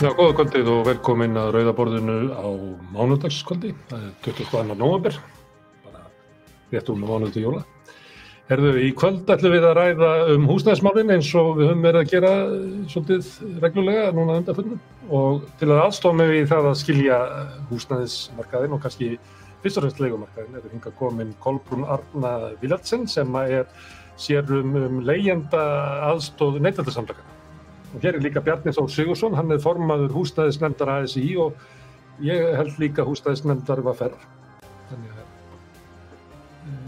Já, góða kvöldið og velkomin að Rauðaborðinu á mánudagskvöldi, það er 22. november, bara rétt um mánuð til jóla. Herðu, í kvöld ætlum við að ræða um húsnæðismálinn eins og við höfum verið að gera svolítið reglulega núna undanföllum og til að aðstofna við það að skilja húsnæðismarkaðinn og kannski fyrst og fremst leikumarkaðinn er hinga komin Kolbrún Arna Viljardsen sem er sér um, um leyenda aðstóð neytaldarsamlakana. Og hér er líka Bjarni Þór Sigursson, hann er formaður húsnæðisnefndar ASI og ég held líka húsnæðisnefndar var ferr. Þannig að uh,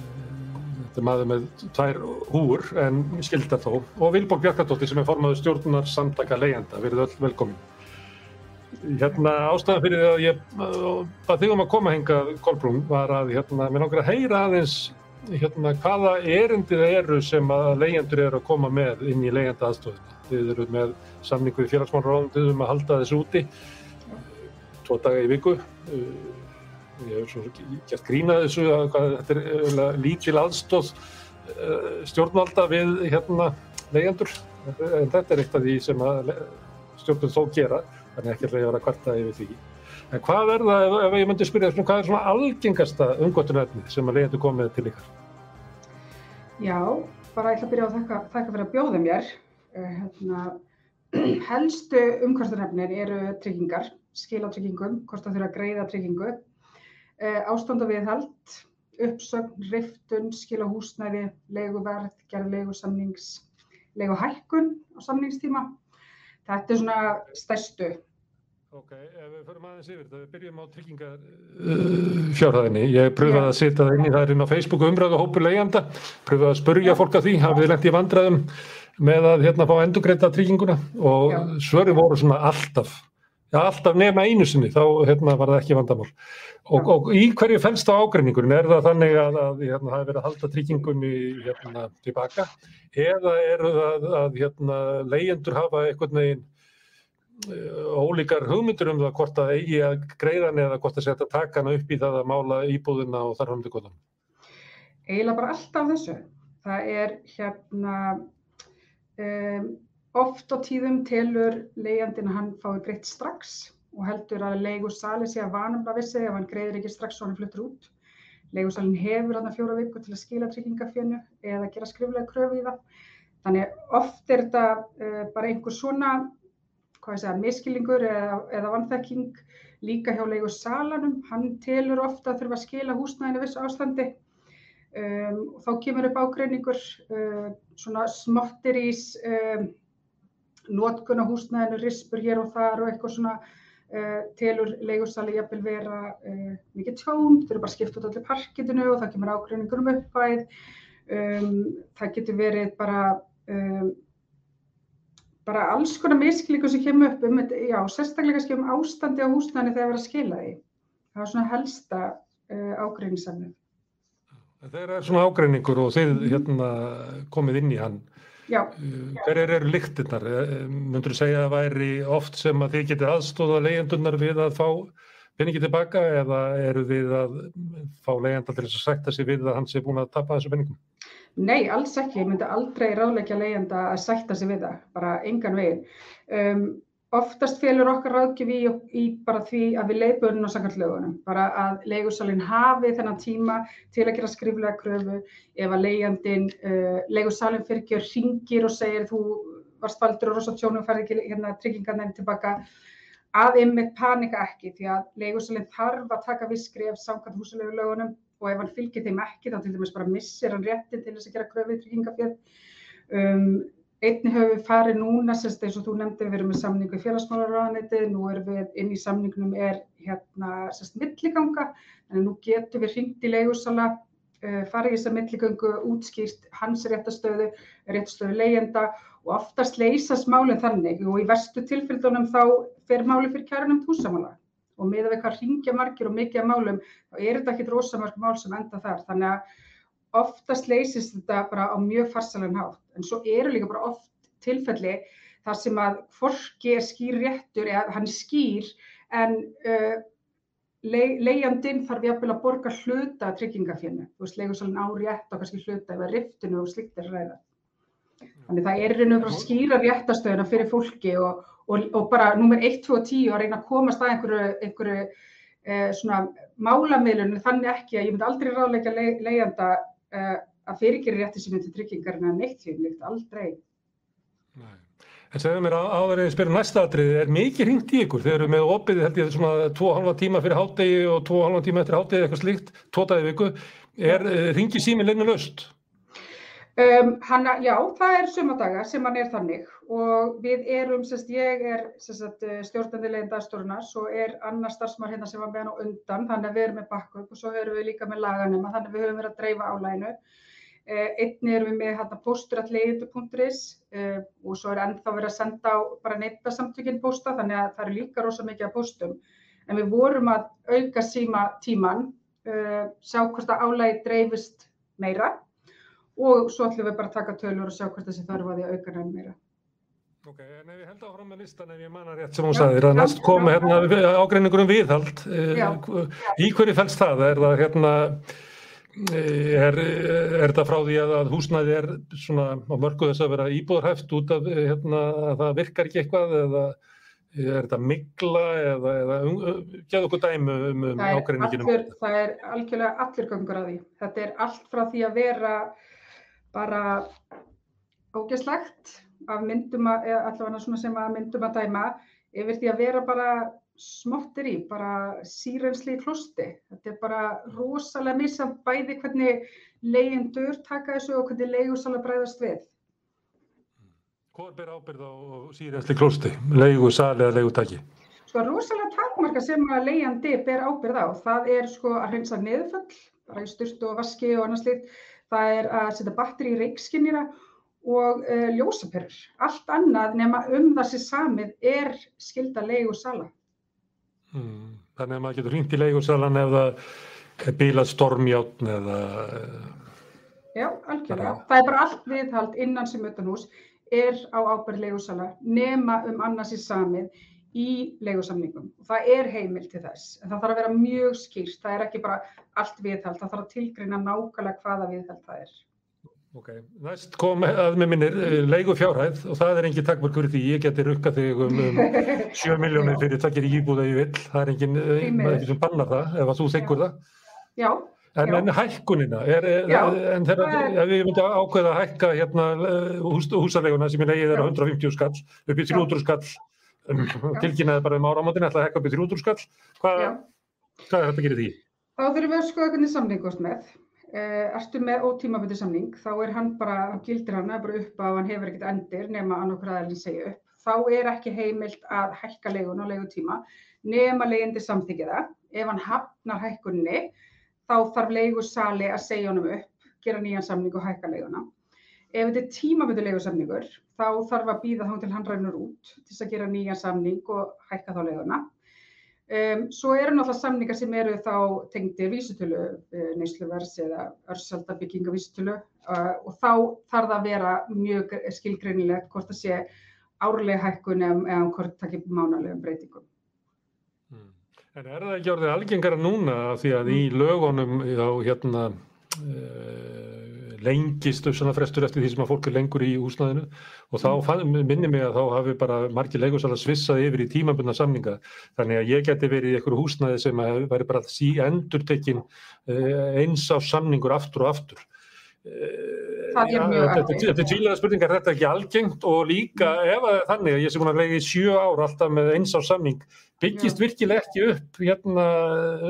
þetta er maður með tvær húur en skildar þó. Og Vilborg Bjarkardóttir sem er formaður stjórnunar samtaka leyenda, verið öll velkomin. Hérna ástæðan fyrir að ég að þig um að koma henga Kolbrún var að hérna, mér langar að heyra aðeins hérna hvaða erindið eru sem að leyendur eru að koma með inn í leyenda aðstofinu. Þið eru með samningu í félagsmálráðum um að halda þessu úti tvo daga í viku. Ég hef svo gert grínað þessu að þetta er líkil aðstóð stjórnvalda við hérna leyendur. En þetta er eitt af því sem stjórnvald þó gera, þannig ekki að vera að kvarta yfir því. En hvað er það, ef, ég myndi spyrja þessum, hvað er svona algengasta umgóttunarefni sem að leyendur komið til ykkar? Já, bara ég ætla að byrja á þakka, þakka fyrir að bjóða mér. Hérna, helstu umkvartunarefnir eru tryggingar, skilatryggingum, hvort það þurfa að greiða tryggingu, ástand og viðhald, uppsögn, riftun, skila húsnæði, leiguverð, gerð leigusamnings, leiguhækkun á samningstíma. Þetta er svona stærstu. Ok, ef við förum aðeins yfir þetta, við byrjum á tryggingar uh. Ég pröfaði að setja það inn í það er inn á Facebook umræðu hópu leiðanda, pröfaði að spurja fólk að því, hafið lengt í vandræðum með að hérna fá endugreita trygginguna? Og svöri voru svona alltaf, já alltaf nema einu sinni, þá hérna var það ekki vandamál. Og, og í hverju fennst á ágreiningurinn, er það þannig að, hérna, það hefur verið að halda tryggingunni hérna tilbaka eða eru það að hérna leyendur hafa einhvern veginn ólíkar hugmyndur um það hvort að eigi að greiðan eða hvort að setja takana upp í það að mála íbúðina og þar til goðan? Eiginlega bara alltaf þessu. Það er hérna um, oft á tíðum telur leigjandinn að hann fái greitt strax og heldur að leigursali sé að vanumla vissi ef hann greiðir ekki strax og hann fluttur út. Leigursalinn hefur hann að fjóra viku til að skila tryggingafjönu eða gera skriflega kröfu í það. Þannig oft er þetta uh, bara einhver svona segja, miskilningur eða, eða vannþekking líka hjá leigur salanum, hann telur ofta að þurfa að skila húsnæðinu vissu ástandi um, og þá kemur upp ágreiningur, uh, svona smottir ís, um, notkun á húsnæðinu, rispur hér og þar og eitthvað svona uh, telur leigursali jafnvel vera uh, mikið tjón, þau eru bara skipt út allir parkitinu og það kemur ágreiningur um uppvæð, um, það getur verið bara bara alls konar miskilíku sem kemur upp um já, sérstaklega kannski um ástandi á húsnæðinu þegar það er að skila því. Það er svona helsta uh, ágreiningsefni. Þegar er svona ágreiningur og þið hérna, komið inn í hann, hverjar eru lyktirnar? Mundur þú segja að væri oft sem að þið getið aðstóða leyendunar við að fá peningi tilbaka eða eru þið að fá leyenda til þess að sætta sig við að hans er búin að tapa þessu peningum? Nei, alls ekki. Ég myndi aldrei ráðleggja leyenda að sætta sig við það, bara engan veginn. Um, oftast félur okkar ráðgjöf í, í bara því að við leiðböðum á samkvæmtlögunum, bara að leigursalinn hafi þennan tíma til að gera skriflega kröfu ef að uh, leigursalinn fyrir ekki og ringir og segir þú varst faldur og rosa tjónu og færði ekki hérna, tryggingarnæri tilbaka, að einmitt panika ekki því að leigursalinn þarf að taka viss skref samkvæmt húsulegulögunum og ef hann fylgir þeim ekki þá til dæmis bara missir hann réttin til þess að gera kröfið tryggingafjörð. Um, einni höfum við farið núna, sérst eins og þú nefndi, við erum með samningu í félagsmálaráðanetið, nú erum við inn í samningnum er hérna sérst milliganga, þannig nú getum við hringt í leigursala, uh, farið í þess að milligöngu, útskýrt hans réttastöðu, réttastöðu leyenda og oftast leysast málinn þannig og í verstu tilfellunum þá fer máli fyrir kærunum húsamála. Og með að við hvað ringja margir og mikið af málum þá er þetta ekki rosamörg mál sem enda þar. Þannig að oftast leysist þetta bara á mjög farsalega hátt en svo eru líka bara oft tilfelli þar sem að hvorki er skýr réttur eða hann skýr en uh, le leiðandinn þarf jafnvel að borga hluta tryggingafjönu, þú veist, leigusalinn á rétt og kannski hluta eða riftinu og slikt er ræða. Þannig það er reynið bara að skýra réttastöðuna fyrir fólki og, og, og bara nummer 1, 2 og 10 að reyna að komast að einhverju, einhverju eh, svona málamiðlunum þannig ekki að ég myndi aldrei ráðleika le, eh, að fyrirgeri rétti sem myndi tryggingar en að neitt því, líkt aldrei. Nei. En segðu mér en ég spyrir næsta atriði, er mikið hringt í ykkur? Þeir eru með opið, held ég, svona 2,5 tíma fyrir hátegi og 2,5 tíma eftir hátegi, eitthvað slíkt, tótaði viku. Er eh, hringi síminn leinu löst? Um, hana, já, það er sumadaga sem hann er þannig og við erum, sérst, ég er eh, stjórnandi leiðin dagstóruna, svo er annar starfsmar hérna sem var með hann á undan, þannig að við erum með backup og svo erum við líka með laganum, þannig að við höfum verið að dreifa álæginu. Uh, einni erum við með hérna posturatleiðindu.is uh, og svo er ennþá verið að senda á bara neittasamtökinn posta, þannig að það eru líka rosa mikið að postum. En við vorum að auka síma tíman, uh, sjá hvort að álægi dreifist meira og svo ætlum við bara að taka tölur og sjá hvort þessi þarf að því að auka nefn meira. Ok, en ef ég held áfram með listan, ef ég manna rétt sem hún sagði, að næst komi hérna ágreiningur um viðhald, já, í hverju fælst það? Er það hérna, er, er það frá því að húsnæði er svona á mörgu þess að vera íbúðarhæft út af hérna að það virkar ekki eitthvað eða er þetta mikla eða, eða um, geða okkur dæmu um, um ágreininginu? Það er algjörlega allir gangur að því. Þetta er allt frá því að vera bara ógeðslegt af myndum að, allavega svona sem að myndum að dæma yfir því að vera bara smottir í, bara sírensli í klosti. Þetta er bara rosalega missamt bæði hvernig leyendur taka þessu og hvernig leigursala bræðast við. Hvað ber ábyrð á sírensli klosti, leigusali eða leigutaki? Sko rosalega takmarka sem að leyandi ber ábyrð á, það er sko að hreinsa neðföll, bara í styrstu og vaski og annars litt það er að setja batteri í reikskinnina og uh, ljósaperur. Allt annað nema um það sem samið er skilda leigusala. Hmm. Þannig að maður getur hringt í það er bílað stormjátn eða... Já, algjörlega. Það er bara allt viðhald innan sem utanhús er á ábyrð leigusala nema um annað sem samið í leigusamningum. Það er heimil til þess, en það þarf að vera mjög skýrt, það er ekki bara allt viðhald, það þarf að tilgreina nákvæmlega hvaða viðhald það er. Ok, næst kom að með minnir eh, leigu fjárhæð og það er engin takkmörkur því. Ég geti rukkað þig um, um 7 miljónir fyrir takkir í íbúða ég vil, það er engin, eh, maður ekki sem bannar það ef að þú þykkur það. Já. En, en hækkunina, er, Já, en þegar er... við myndum að ákveða að hækka hérna eh, hús, húsaleguna sem er eigið er 150 skall upp í 300 skall tilkynnaði bara um áramáttin ætlaði að hekka upp í 300 skall. Hvað, hvað er þetta að gera því? Þá þurfum við að skoða hvernig samning ást með. Uh, ertu með ótímaböndi samning? Þá er hann bara, gildir hann bara upp að hann hefur ekkert endir nema annarkur aðeins segja upp, þá er ekki heimilt að hækka leigun á leigutíma nema leiðindi samþykja það. Ef hann hafnar hækkunni þá þarf leigusali að segja honum upp gera nýjan samning og hækka leiguna Ef þetta er tímabundulegu samningur þá þarf að býða þá til hann rænur út til þess að gera nýja samning og hækka þá leguna. Um, svo eru náttúrulega samningar sem eru þá tengdir vísutölu uh, neysluvers eða örsaldabygging af vísutölu uh, og þá þarf það að vera mjög skilgreinilegt hvort það sé árlega hækkun eða hvort það kemur mánalegum breytingum. Hmm. En er það ekki orðið algengara núna því að í lögunum á hérna uh, lengist uppsannafrestur eftir því sem að fólk er lengur í húsnaðinu og þá mm. minnir mig að þá hafi bara margir leikursala svissað yfir í tímabunna samninga. Þannig að ég geti verið í einhverju húsnaði sem að væri bara sí endur tekin eh, eins á samningur aftur og aftur Er mjög algengt. Þetta er tvílega spurningar, þetta er ekki algengt og líka ef er þannig að ég sé búin að í sjö ár alltaf með eins á samning byggist Já. virkilega ekki upp hérna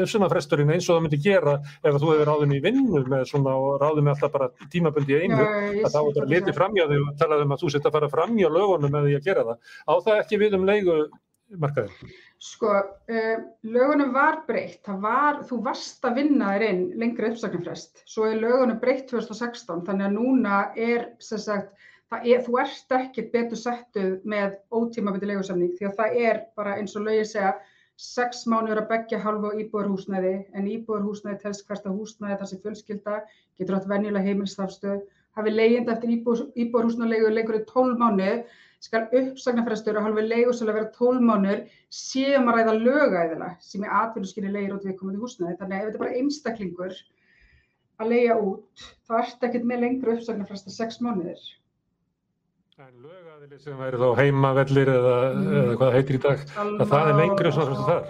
uppsumafresturinn eins og það myndi gera ef þú hefur ráðin í vinnu með svona og ráðin með alltaf bara tímabundi einu Já, að þá er það litið framjá þig og talað um að þú setja að fara framjá lögunum með því að gera það. Á það ekki við um leigu markaðin? Sko, uh, lögunum var breytt, var, þú varst að vinna þér inn lengri uppsagnarfrest, svo er lögunum breytt 2016, þannig að núna er, sem sagt, er, þú ert ekki betur settuð með ótímabiti leigusamning því að það er bara eins og lögið segja sex mánuður að begja halva íbúðarhúsnæði en íbúðarhúsnæði telst hversta húsnæði þar sem fjölskylda getur átt venjulega heimilstafstöð, hafi leigind eftir íbúðarhúsnæði leigur í 12 mánuði skal uppsagnarfrestur og halveg leigusölu að vera 12 mánur séum að ræða lögæðila sem er atvinnuskynni leigir út við komandi húsnaði. Þannig að ef þetta er bara einstaklingur að leia út, þá ert ekkert með lengur uppsagnarfresta 6 mánuðir. En lögaðili sem væri þá heimavellir eða, Mm. eða hvað það heitir í dag, að það er lengri og svona sem þar.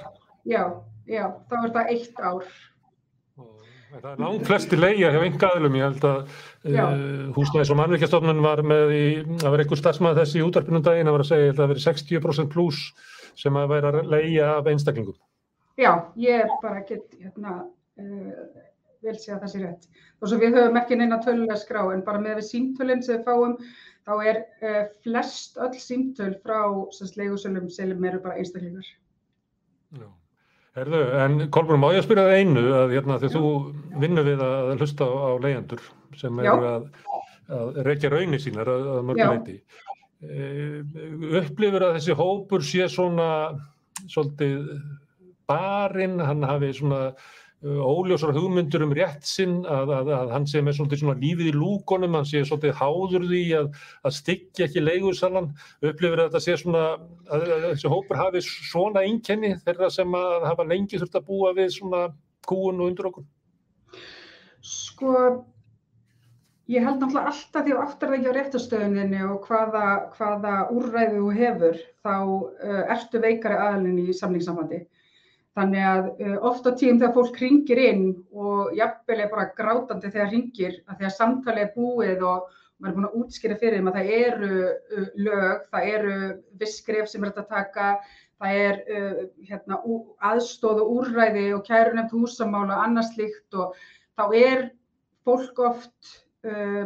Já, já, þá er það eitt ár. Og Það er langt flesti leigja hjá enga aðlum, ég held að uh, húsnæðis og mannvíkjastofnun var með í, það var einhver starfsmæð þessi í útarpinum daginn að vera að segja, að það veri 60% pluss sem að væri að leigja af einstaklingum. Já, ég bara get hérna uh, vel sé að það sé rétt. Þó svo við höfum ekki neina tölulega skrá en bara með við símtölinn sem við fáum þá er uh, flest öll símtöl frá leigusölum sem eru bara einstaklingar. Já. Herðu, en Kolbrún, má ég að spyrja það einu að hérna, Já. þú vinnur við að hlusta á, á leigjandur sem eru að, að reykja raunir sínar að, að mörguleiti. E, upplifur að þessi hópur sé svona svolítið barinn, hann hafi svona óljósar hugmyndur um rétt sinn, að, að, að hann sé með svona lífið í lúkonum, hann sé svolítið háður því að, að styggja ekki leigusalan, upplifur að þetta sé svona, að þessi hópur hafi svona einkenni þeirra sem að hafa lengi þurft að búa við svona kúun og undur okkur. Sko, ég held náttúrulega alltaf því að áttar það ekki á réttastöðuninni og hvaða, hvaða úrræðu þú hefur, þá uh, ertu veikari aðalinn í samlingssambandi. Þannig að uh, oft á tíum þegar fólk ringir inn og jafnvel er bara grátandi þegar ringir, að þegar samtalið er búið og maður er búin að útskýra fyrir þeim að það eru uh, lög, það eru visskref sem er hægt að taka, það er uh, hérna, aðstoð og úrræði og kærunefnt húsamála og annað slíkt og þá er fólk oft, uh,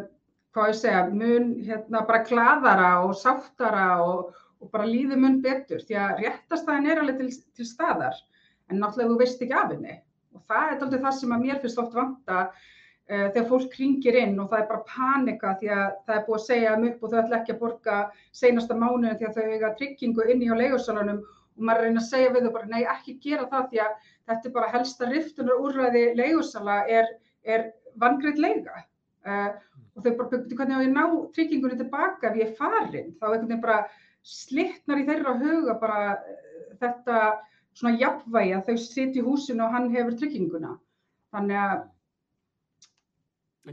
hvað ég segja, mun hérna bara gladara og sáttara og, og bara líður mun betur því að réttastæðin er alveg til, til staðar en náttúrulega þú veist ekki af henni. Og það er aldrei það sem að mér finnst oft vanta uh, þegar fólk ringir inn og það er bara panika því að það er búið að segja um upp og þau ætla ekki að borga seinasta mánuðin því að þau eiga tryggingu inn í á leigusalunum og maður er að reyna að segja við þau bara nei ekki gera það því að þetta er bara helsta riftunar úrræði leigusala er, er vangreitt leiga. Uh, og þau bara byggðu hvernig á ég ná tryggingunni tilbaka ef ég er farin? Þá einhvern veginn bara slittnar í þeirra huga bara uh, þetta svona jafnvægi að þau sitja í húsinu og hann hefur trygginguna þannig að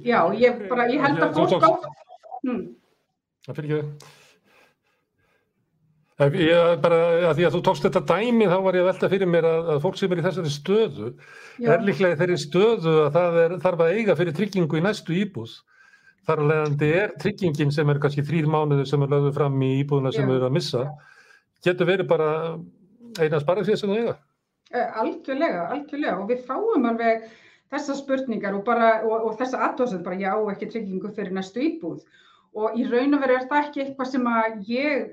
já, ég bara, ég held að fólk á hmm, Það fyrir ekki það. Ég bara, að því að þú tókst þetta dæmi þá var ég að velta fyrir mér að, að fólk sem er í þessari stöðu já, er líklega í þeirri stöðu að það er, þarf að eiga fyrir tryggingu í næstu íbúð. Þar að leiðandi er tryggingin sem er kannski þrýr mánuður sem er lögðu fram í íbúðuna sem Já. við erum að missa, getur verið bara eina sparið fyrir sem það eiga. Eh, Algjörlega, algjörlega. Og við fáum alveg þessar spurningar og, bara, og, og þessa aðtóðsend bara já ekki tryggingu fyrir næstu íbúð. Og í raun og veru er það ekki eitthvað sem að ég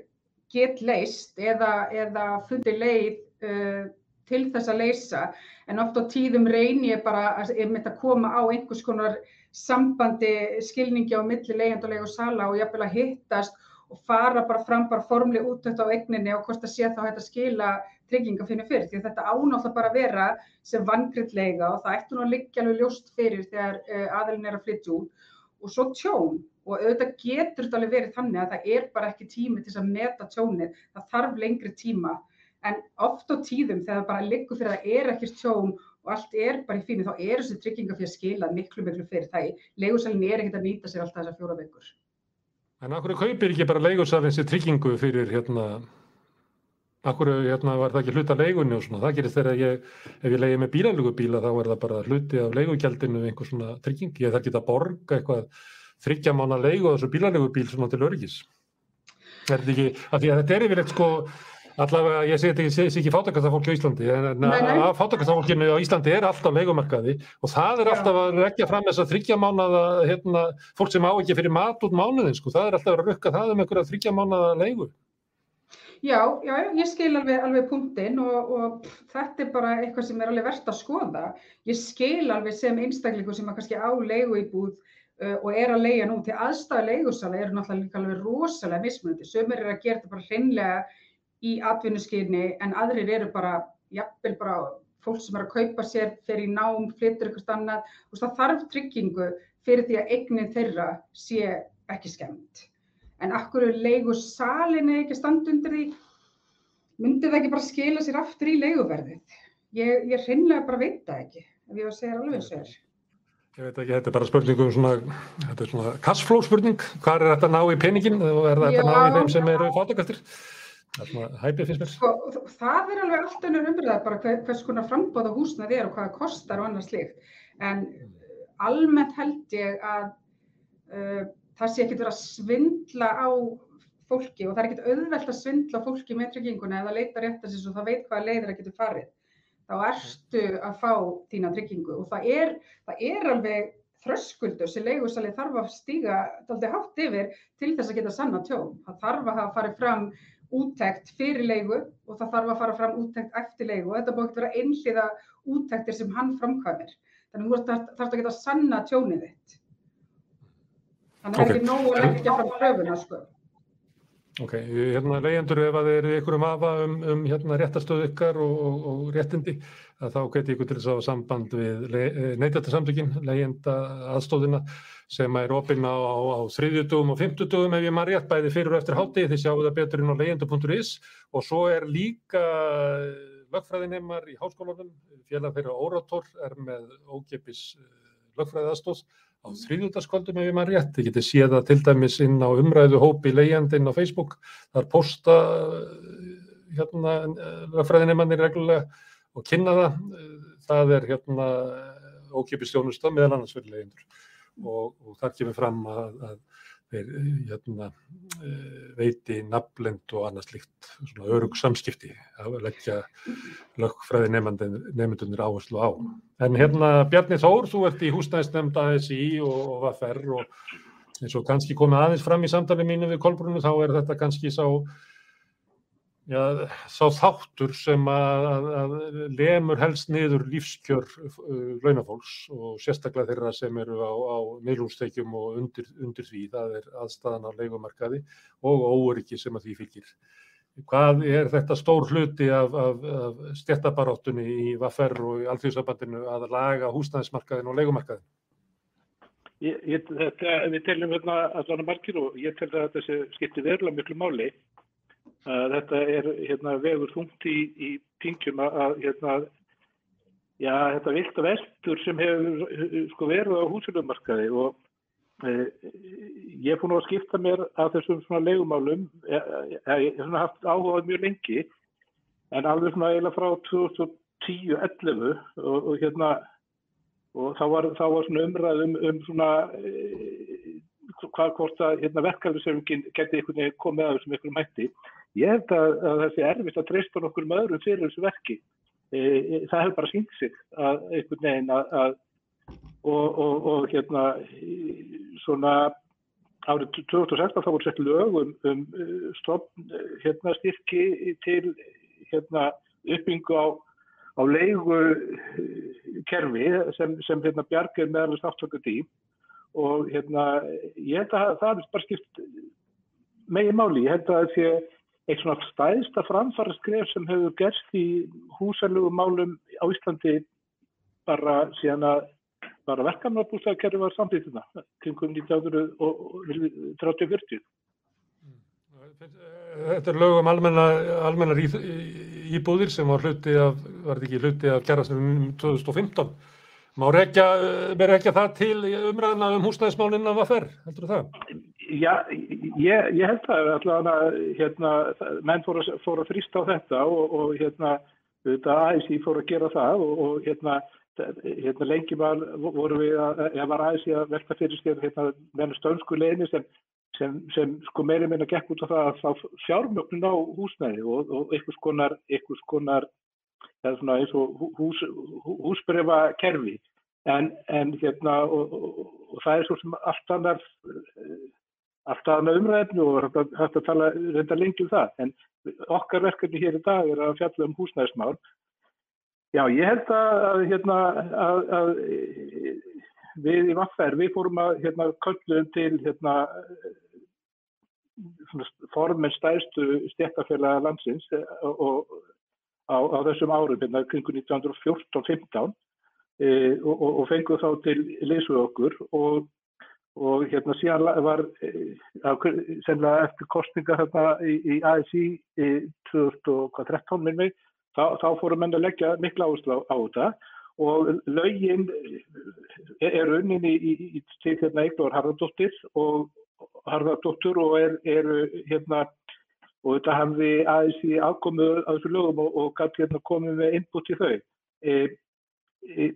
get leist eða, eða fundi leið uh, til þess að leysa. En oft á tíðum reyni ég bara að, að koma á einhvers konar sambandi skilningi á milli leig og sala og jafnvel að hittast og fara bara fram bara formli út á eigninni og hvort að sé þá hægt að skila trygginga finnir fyrir. Því þetta bara að vera sem vangriðt leiga og það ætti nú að liggja alveg ljóst fyrir þegar uh, aðilin er að flytja út. Og svo tjón og auðvitað getur þetta alveg verið þannig að það er bara ekki tími til að meta tjónið, það þarf lengri tíma. En oft á tíðum þegar það bara liggur fyrir að það er ekkert tjón og allt er bara í fínu þá er þessi trygginga fyrir að skila miklu miklu fyrir það leigusalinn er ekkert að nýta sér alltaf þessar fjóra vekur. En akkur kaupir ekki bara leigusalinn sér tryggingu fyrir hérna, akkur hérna, var það ekki hluta leigunni og svona, það gerist þegar ég, ef ég leiði með bílalugubíla þá er það bara hluti af leigugjaldinu einhver svona trygging, ég þarf ekki að borga eitthvað þryggja mána leigu á þessu bílalugubíl svona til öryggis. Er þetta ekki, af því að þetta er yfirleitt sko, allavega, ég segi þetta ekki, segi ekki fátakastafólki á Íslandi, en að fátakastafólkinu á Íslandi er alltaf leigumarkaði og það er alltaf að rekja fram þess að þryggja mánaða, hérna, fólk sem á ekki fyrir mat út mánuðin, sko, það er alltaf að rukka það um einhverja þryggja mánaða leigu. Já, já, ég skil alveg, alveg punktinn og, og þetta er bara eitthvað sem er alveg verðt að skoða. Ég skil alveg sem einstaklingu sem er kannski á leiguíbúð uh, og er að leigja nú til aðstæða leigusala eru náttúrulega líka alveg rosalega mismunandi. Sumir eru að gera þetta bara hreinlega í atvinnuskyni en aðrir eru bara, jafnvel bara fólk sem er að kaupa sér, fer í nám, flyttur eitthvað annað. Það þarf tryggingu fyrir því að eignin þeirra sé ekki skemmt. En akkur leigur salinni ekki standa undir því, myndi það ekki bara skila sér aftur í leiguverðið? Ég, ég hreinlega bara veit það ekki, ef ég var að segja þér alveg eins og er. Ég veit ekki, þetta er bara spurningum svona, þetta er svona cashflow spurning, hvað er þetta að ná í peningin og er þetta að ná í þeim sem eru fátakastir? Svona hæpið finnst mér. Sko, það er alveg allt önnur umbröðað bara hver, hvers konar frambóð á húsnaði er og hvað það kostar og annars slíkt. En almennt held ég að uh, það sé ekkert verið að svindla á fólki og það er ekkert auðvelt að svindla fólki með trygginguna eða leita rétt að sér svo það veit hvaða leiðir það getur farið þá ertu að fá þína tryggingu og það er, það er alveg þröskuldur sem leigusalið þarf að stíga aldrei hátt yfir til þess að geta sanna tjón. Það þarf að hafa farið fram úttekt fyrir leigu og það þarf að fara fram úttekt eftir leigu og þetta búið að vera einhliða úttektir sem hann framkvæmir. Þannig að þú þarf að geta sanna tjónið þitt. Þannig að það er ekki nógu að leggja fram pröfuna sko. Ok, hérna leyendur ef að þeir eru ykkur um afa um, um hérna réttastöðu ykkar og, og, og réttindi þá geti ykkur til þess að samband við le, eh, neytatasamtökin, leyenda aðstóðina sem er opinn á, á, á þriðjutugum og fymtutugum ef ég maður rétt bæði fyrir og eftir hátti þið sjáu það betur inn á leyendu.is og svo er líka lögfræðinemar í háskólanum, félag fyrir Órator er með ógepis eh, lögfræði aðstóð á þrýðjúdaskvöldum ef ég maður rétt. Þið getið séð það til dæmis inn á umræðu hópi leiðjandinn á Facebook. Það er posta hérna fræðinemannir reglulega og kynna það. Það er hérna ókipistjónusta meðal annars fyrir leiðjandur og, og þar kemur fram að, að hérna, veiti nafnlend og annað slikt svona örug samskipti að leggja lögfræði nefndunir áherslu á. En hérna Bjarni Þór, þú ert í húsnæðisnefnd ASI og, VFR og eins og kannski komið aðeins fram í samtali mínu við Kolbrunnu þá er þetta kannski sá já, sá þáttur sem að, að, lemur helst niður lífskjör uh, launafólks og sérstaklega þeirra sem eru á, á meilústekjum og undir, undir því, það er aðstæðan á leikumarkaði og óryggi sem að því fylgir. Hvað er þetta stór hluti af, af, af stjættabaráttunni í Vaffer og í Alþjóðsambandinu að laga húsnæðismarkaðin og leikumarkaðin? Ég, ég, þetta, við teljum hérna allan að margir og ég tel að þetta skiptir verulega miklu máli þetta er hérna, vegur þungt í, í pingjum að hérna, já, þetta vilt vestur sem hefur sko, verið á húsilumarkaði og e, ég er búin að skipta mér að þessum legumálum ég hef haft áhugað mjög lengi en alveg svona eiginlega frá 2010-11 og, og hérna og þá var, þá var svona umræðum um svona e, hvað hvort að hérna, verkefni sem geti komið að þessum einhverjum mætti Ég held að, að það sé erfitt að treysta nokkur með öðrum fyrir þessu verki. E, e, það hefur bara sínt sig að einhvern veginn að, að og, og, og hérna svona árið 2016 þá voru sett lögum um, stofn hérna styrki til hérna uppbyggingu á, á leigu kerfi sem, sem hérna bjargir aftöku tím og hérna ég held að það er bara skipt megin máli, ég held að það sé eitt svona stæðsta framfara skref sem hefur gerst í húsalögum málum á Íslandi bara síðan að bara verkanarbústaðkerfi var samtíðina kringum 1930-40. Þetta er lögum almennar íbúðir sem var hluti af, var þetta ekki hluti af gerðastunum 2015. Má rekja, rekja það til umræðina um húsnæðismálinn að fer, heldur það? Já, ég, ég held það. Allavega að hérna, menn fór að, fór að frýsta á þetta og, og hérna, ASI fór að gera það og, og hérna, hérna lengi var, voru við að, ég var ASI að velta fyrir skemmt hérna með stönsku leini sem, sem, sem sko meiri meina gekk út á það að fá fjármögnun á húsnæði og, og einhvers konar, einhvers konar eins og hús, húsbrefa kerfi en, en hérna og það er svo sem allt annar alltaf með umræðinu og hægt að tala reynda lengi um það. En okkar verkefni hér í dag er að fjalla um húsnæðismál. Já, ég held að, að, hérna, að, að við í Vaffer, við fórum að hérna, köllum til hérna, formen stæðstu stjættafélaga landsins og, og á, á þessum árum, hérna kring 1914-15 e, og, og fengum þá til leysuð okkur og og hérna síðan var eh, sennilega eftir kostninga hérna í, í ASI í 2013 með mig þá, þá fórum menn að leggja miklu áherslu á, á þetta og lögin er unnin í, í, í til hérna Eiglóðar Harðardóttir og Harðardóttur og er, eru hérna og þetta hafði aðeins í afkomu af þessu lögum og, og gæti hérna komið með input í þau. E, e,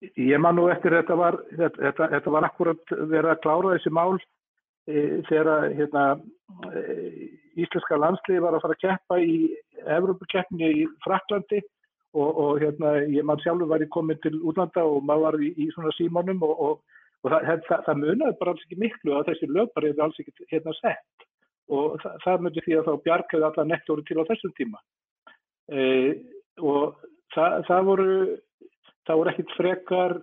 ég man nú eftir þetta var, þetta, þetta var akkurat verið að klára þessi mál e, þegar hérna, e, íslenska landslið var að fara að keppa í Evrópukeppni í Fraklandi og, og hérna, ég mann sjálfur var í komin til útlanda og maður var í, í svona símanum og, og, og það, það, það munaði bara alls ekki miklu að þessi löpar hefur alls ekki hérna sett. Og það, það myndi því að þá bjargaði alla nettóri til á þessum tíma. E, og það voru það voru ekkit frekar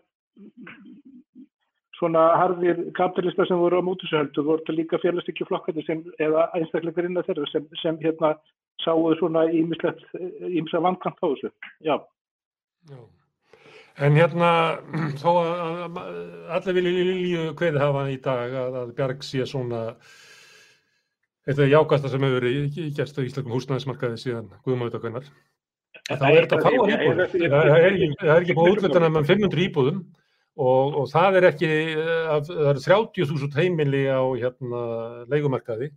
svona harðir kapitalistar sem voru á mútusöldu voru þetta líka félagstekki flokkandi eða einstaklega innan þeirra sem, sem hérna sáuðu svona ímislegt ímsa vankant á þessu, já. já. En hérna þó að allir vilja líu hverði hafa í dag að, að Bjarg sé svona er jákasta sem hefur gerst á Ísleikum húsnæðismarkaði síðan Guðmáður Kvennar. Það er þetta fáan íbúðum, það er ekki búið útlutana með 500 íbúðum og, og það er ekki, það eru 30.000 heimili á hérna leikumarkaði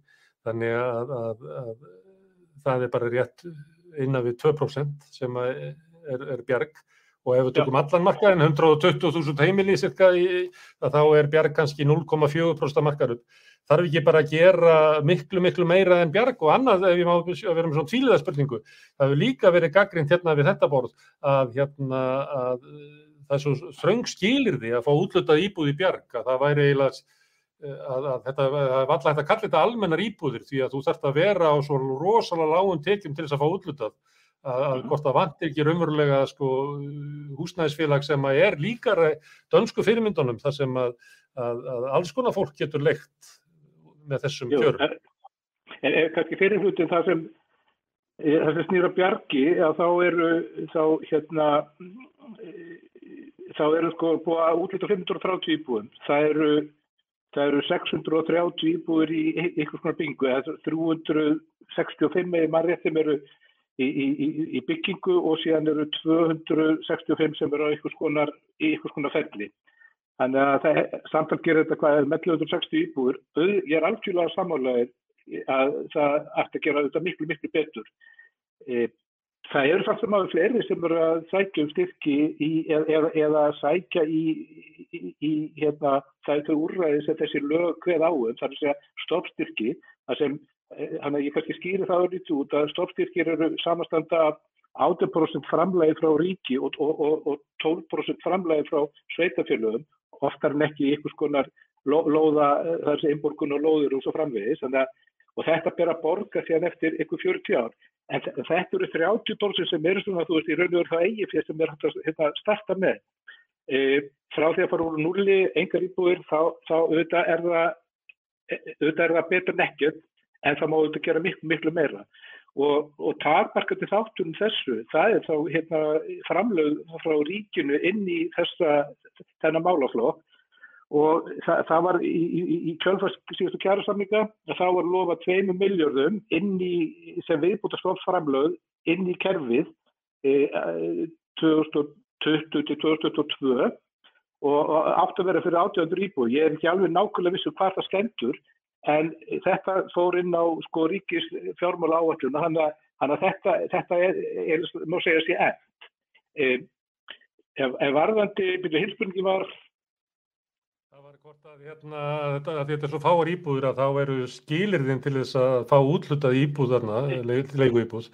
þannig að, að, að það er bara rétt innan við 2% sem er, er bjarg. Og ef við tökum allan markaðin 120.000 heimili cirka í, þá er bjarg kannski 0,4% markaðup. Þarf ekki bara að gera miklu, miklu meira en bjarg og annað ef við má vera með svona tvíliða spurningu. Það hefur líka verið gaggrind hérna við þetta borð að, hérna, að það er svo þröng skilir því að fá útlutað íbúð í bjarg að það væri eiginlega að, að þetta er alltaf hægt að kalla þetta almennar íbúðir því að þú þarfst að vera á svo rosalega lágum tekjum til þess að fá útlutað að, að hvort það vantir ekki raunverulega sko, húsnæðisfélag sem að er líkara dönsku fyrirmyndunum þar sem að, að alls konar fólk getur leikt með þessum kjörum. En ef kannski fyrir hlutin það sem það sem snýra bjargi þá eru þá hérna þá eru sko búið að útlita 530 íbúðum. Það eru, það eru 630 íbúður í einhvers konar byggingu, eða 365 eða maður réttum eru í, í, í, byggingu og síðan eru 265 sem eru á einhvers konar, í einhvers konar felli. Þannig að það samtal gerir þetta hvað er með 260 íbúður. Ég er algjörlega samálaðið að það ætti að gera þetta miklu, miklu betur. Það eru samt sem aðeins fleiri sem eru að sækja um styrki í, eða, eða sækja í, í, í hérna, það er þau úrræði sem þessi lög hveð áum, það er að segja stoppstyrki, það sem, hann að ég kannski skýri það í tút að stoppstyrkir eru samastanda 8% framlægi frá ríki og, og, og, og 12% framlægi frá sveitafélögum, oftar en ekki einhvers konar lóða, þessi einborgun og lóður og svo framvegis, að og þetta ber að borga síðan eftir ykkur 40 ár. En þetta eru 30 dórsir sem eru svona, þú veist, í raun og veru það eigi fyrir sem er hægt að hérna, starta með. E, frá því að fara úr núli, engar íbúir, þá, þá auðvitað er það, auðvitað er það betur nekkjöld, en það má auðvitað gera miklu, miklu meira. Og, og takmarkandi þáttunum þessu, það er þá hérna, framlög frá ríkinu inn í þessa, þennan málaflokk og það, það var í, í, í kjölfars síðustu kjærasamlinga að þá var lofað 2 miljardum sem viðbúta stofnframlöð inn í kerfið e, 2020 til 2022 og, og átt að vera fyrir 800 íbúi. Ég er ekki alveg nákvæmlega vissu hvað það stendur en þetta fór inn á sko ríkis fjármála áalluna þannig að þetta, þetta er, er, má segja sér eftir. E, ef, ef varðandi, byrju hilsbyrningi var Hvort að, hérna, þetta, að þetta er svo fáar íbúður að þá eru skilirðin til þess að fá útlutað íbúðarna, leiku íbúðs,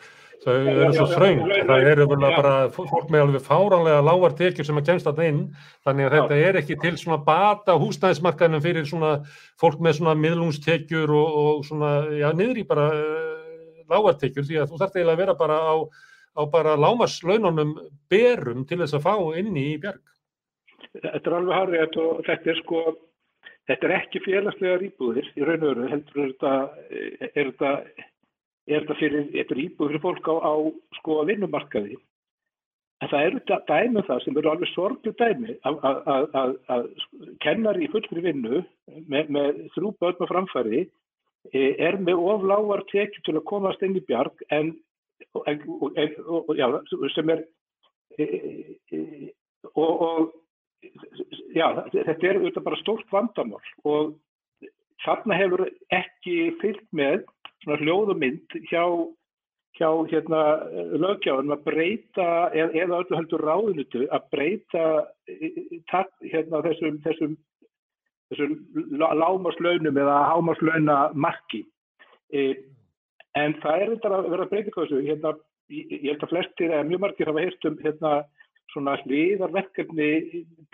það eru svo þraung, það eru bara fólk með alveg fáránlega lágar tekjur sem að kemst að inn, þannig að þetta er ekki til svona bata húsnæðismarkaðinum fyrir svona fólk með svona miðlungstekjur og, og svona, já, niður í bara uh, lágar tekjur. Því að þú þarf eiginlega að vera bara á, á bara lámaslaununum berum til þess að fá inni í bjarg. Þetta er alveg harrið og þetta er sko, þetta er ekki félagslega íbúðir í raun og öru, heldur er þetta, er þetta, er þetta fyrir, þetta er íbúð fyrir fólk á, á sko vinnumarkaði. En það eru dæmi um það sem eru alveg sorglu dæmi að, að, að, að kennar í fullri vinnu með, með þrjú börn og framfæri e, er með oflávar tekið til að komast inn í bjarg en, en, en já, sem er e, e, og, og já, þetta er bara stórt vandamál og þarna hefur ekki fyllt með svona hljóðumind hjá, hjá hérna, lögjáðum að breyta eða, öllu heldur ráðunutu að breyta hérna, þessum, þessum, þessum lámaslaunum eða hámaslauna marki. E, en það er þetta að vera breyting á þessu. Hérna, ég held að flestir eða mjög margir hafa heyrt um hérna, svona hliðarverkefni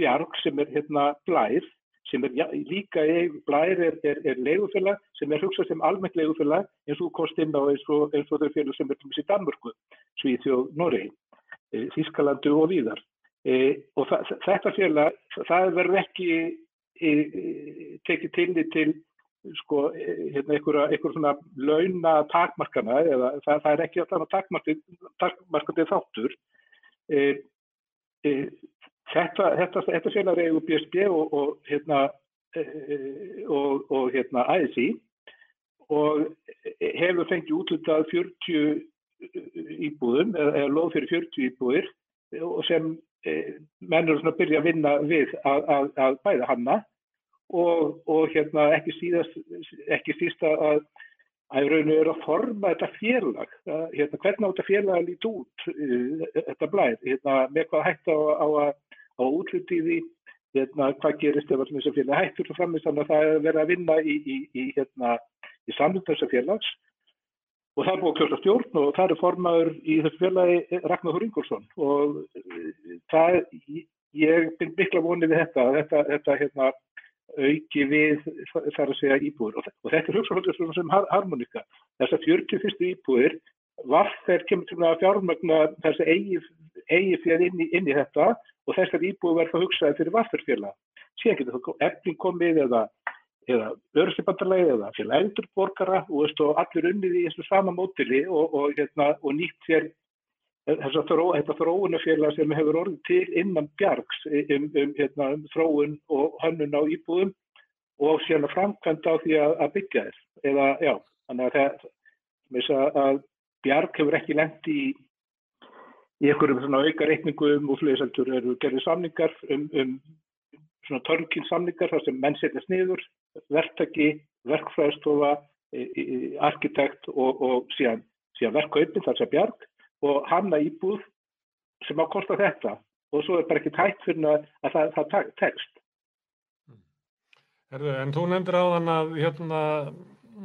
bjarg sem er hérna blær sem er já, líka blær er, er, er leigufélag sem er hugsað sem almennt leigufélag eins og kost inn á eins og, eins og þau félag sem er þessi Danmörku, Svíþjóð, Noregi, e, Þískalandu og víðar. E, og það, þetta félag, það verður ekki e, tekið til því til sko, hérna, einhver svona launa takmarkana eða það, það er ekki alltaf takmarkandi þáttur. E, e, þetta, þetta, þetta félag er BSB og, og, hérna, e, og, og hérna, ASI og hefur fengið útlutað 40 íbúðum eða, eða loð fyrir 40 íbúðir og sem mennur að byrja að vinna við að, að, að bæða hanna og, og hérna ekki síðast, ekki síst að að rauninu er að forma þetta félag, hérna, hvernig á þetta félag að líti út, uh, þetta blæð, hérna, með hvað hægt á, á að á útluti í því, hérna, hvað gerist ef þessum félag hættur og framist, þannig að það er verið að vinna í, í, í, hérna, í samlunum þessar félags. Og það er búið að kjósa stjórn og það er formaður í þessu félagi Ragnar Ingolson og það, ég bin mikla vonið við þetta, þetta, þetta, hérna, auki við þar að segja íbúður og, og þetta er hugsaðhaldið sem harmonika. Þess að 41. íbúður var þeir kemur til að fjármögna þessi eigi, eigi fyrir inn inn í þetta og þessar íbúður verður það hugsaði fyrir varturfélag síðan getur það efling komið eða, örsibandarlega eða félag eldurborgara og, og allir unnið í þessu sama mótili og, og hérna, nýtt sér þessa þró, þróunafélag sem hefur orðið til innan bjargs um, um, hérna, um þróun og hönnun á íbúðum og síðan að framkvæmda á því að, að byggja þess. Eða, já, þannig að að bjarg hefur ekki lengt í, í einhverjum auka reikningum og flegiseltur eru gerðið samningar um, um svona törnkinn samningar þar sem menn setjast niður, verktaki, verkfræðstofa, arkitekt og, og síðan, síðan verkauppin þar sem bjarg og hanna íbúð sem á að kosta þetta og svo er bara ekki tætt fyrir að það, það tekst. Herðu, en þú nefndir á þann að hérna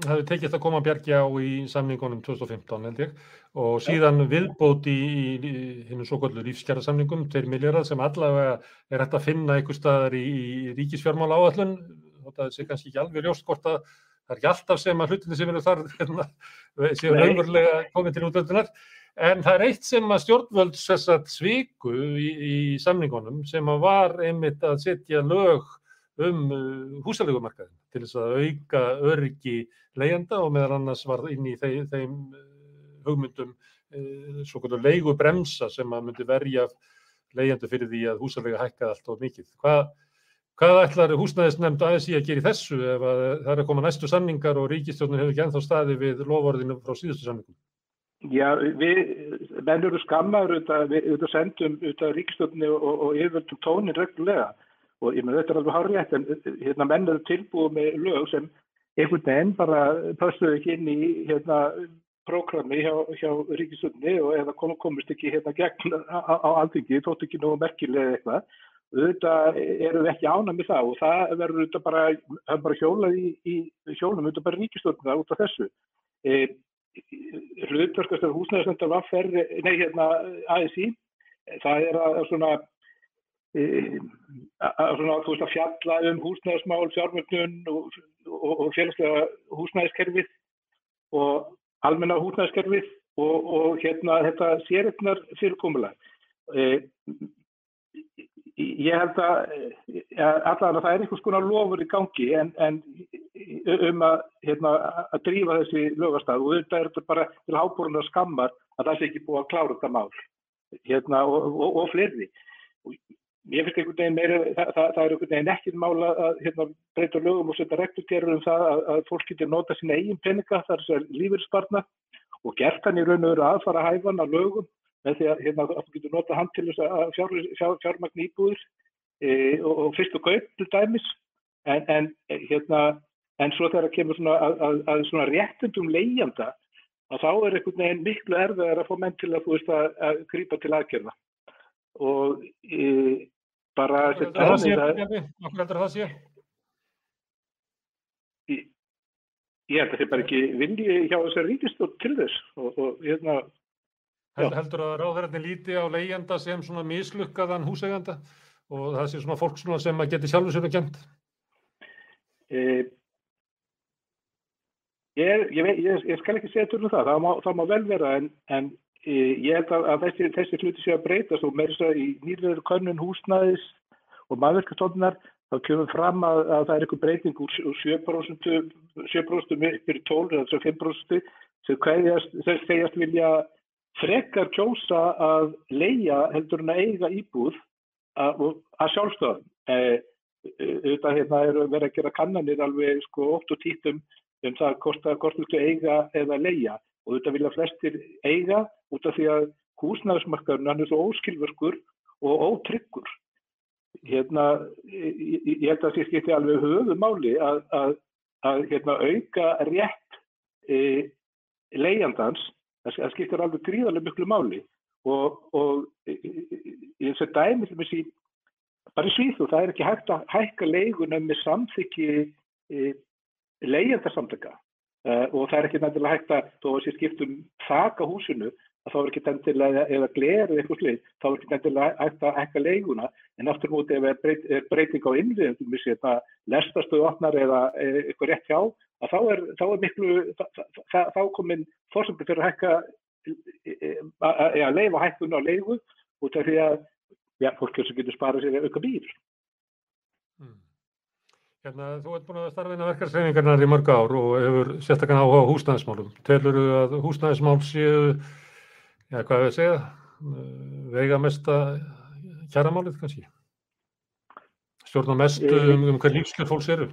hefði tekist að koma bjargi á í samningunum 2015 held ég og síðan ja. viðbót í, í, í hinn svo kvöldur lífskjara samningum 2 miljardar sem allavega er hægt að finna einhver staðar í, í ríkisfjármála áallun þetta sé kannski ekki alveg ljóst hvort að það er ekki alltaf sem að hlutinni sem eru þar hérna, séu raunverulega komið til útlöndunar En það er eitt sem að stjórnvöld sérsagt sviku í, í samningunum sem að var einmitt að setja lög um uh, húsalegumarkaðin til þess að auka öryggi leyenda og meðal annars var inn í þeim, þeim hugmyndum uh, svo kvöldur leigubremsa sem að myndi verja leyendu fyrir því að húsalega hækkaði allt og mikið. Hvað, hvað ætlar húsnæðisnefnd í að gera í þessu ef að það er að koma næstu samningar og ríkistjórnum hefur ekki ennþá staði við lofórðinu frá síðustu samningum? Já, við, menn eru skammaður auðvitað, sendum auðvitað ríkistöldinni og, og, og yfirvöldum tónin reglulega og ég menn þetta er alveg hárlétt en hérna menn eru tilbúið með lög sem einhvern veginn bara pöstuðu ekki inn í hérna prógrami hjá, hjá ríkistöldinni og eða kom, komist ekki hérna gegn á, á aldingi, þótt ekki nú merkilega eitthvað. Auðvitað eru við ekki ánað með það og það verður auðvitað bara, bara hjólað í, í hjólum auðvitað bara ríkistöldina út af þessu. E, hlutverkastar húsnæðisnefndar vaffer, nei hérna ASI, það er að svona e, að svona þú veist að fjalla um húsnæðismál, fjármögnun og, og, og félagslega húsnæðiskerfið. Og almenna húsnæðiskerfið og, og hérna þetta séröfnar fyrirkomulag. E, ég held að allavega það er einhvers konar lofur í gangi en, en um að, hérna, að drífa þessi lögastað og þetta er bara til hábúrunar skammar að það sé ekki búið að klára þetta mál hérna, og, og, og fleiri. Og ég finnst einhvern veginn meira, það, það, það er einhvern veginn ekkert mál að hérna, breyta lögum og setja rekturgerður um það að, að fólk getur nota sína eigin peninga þar sem lífyrspartna og gert hann í raun og veru aðfara hæfan að lögum með því að hérna, þú getur nota hann til þess að fjár, fjár, fjármagn íbúður e, og, og fyrst og gauð til dæmis. En, en, hérna, en svo þegar það kemur svona að, að, að svona réttundum leiðjanda að þá er einhvern veginn miklu erfiðar að fá menn til að að, að grípa til aðgerða. Og e, bara það sé, okkur heldur það sé? Ég, ég held að það bara ekki vilji hjá þessar ríkistótt til þess og, og hérna Held, heldur að ráðverðarnir líti á leigjanda sem svona mislukkaðan húseganda og það sé svona fólk svona sem að geti sjálfur sér að kjent? Eh, ég, ég, ég, ég skal ekki segja törnum það, það má, það má vel vera en, en ég held að, að þessi, þessi hluti sé að breytast og þess að í nýröður könnun húsnæðis og maðurkastóðunar þá kemur fram að, að það er eitthvað breyting úr, úr 7% 7% fyrir 12 eða 5% sem hverjast, segjast vilja frekar kjósa að leia heldur en að eiga íbúð að, að sjálfstöðum. Eh, auðvitað hérna er verið að gera kannanir alveg sko 8 og 10 um, um það hvort viltu eiga eða leia og auðvitað vilja flestir eiga út af því að húsnæðismarkaðurinn hann er svo óskilverkur og ótryggur. Hérna, ég, ég held að það skipti alveg höfu máli að, að, að hérna, auka rétt e, leiandans það skiptir alveg gríðarlega miklu máli. Og, og ég þess að dæmi til þessi bara í Svíðu, það er ekki hægt að hækka leigunum með samþykki e, leigendarsamtöka e, og það er ekki nefnilega hægt að þó að sé skiptum þaka húsinu þá er ekki nefnilega, eða glerið eitthvað slið, þá er ekki nefnilega hægt að hækka leiguna en aftur mútið ef það er breyting á innviðum, lestastöðu opnar eða eitthvað rétt hjá þá er, þá er miklu, þá, þá komin fórsöndu fyrir að hækka, að leifa hækkun á leifu út af því að ja, fólk sem getur sparað sér auka bíl. Hmm. Hérna, þú ert búin að starfa inn á verkarsreiningarnar í mörg ár og hefur sérstaklega áhuga á húsnæðismálum. Telur þú að húsnæðismál séu, já hvað er það að segja, veiga mesta kjæramálið kannski? Stjórna mest um, um hver lífskjör fólks eru?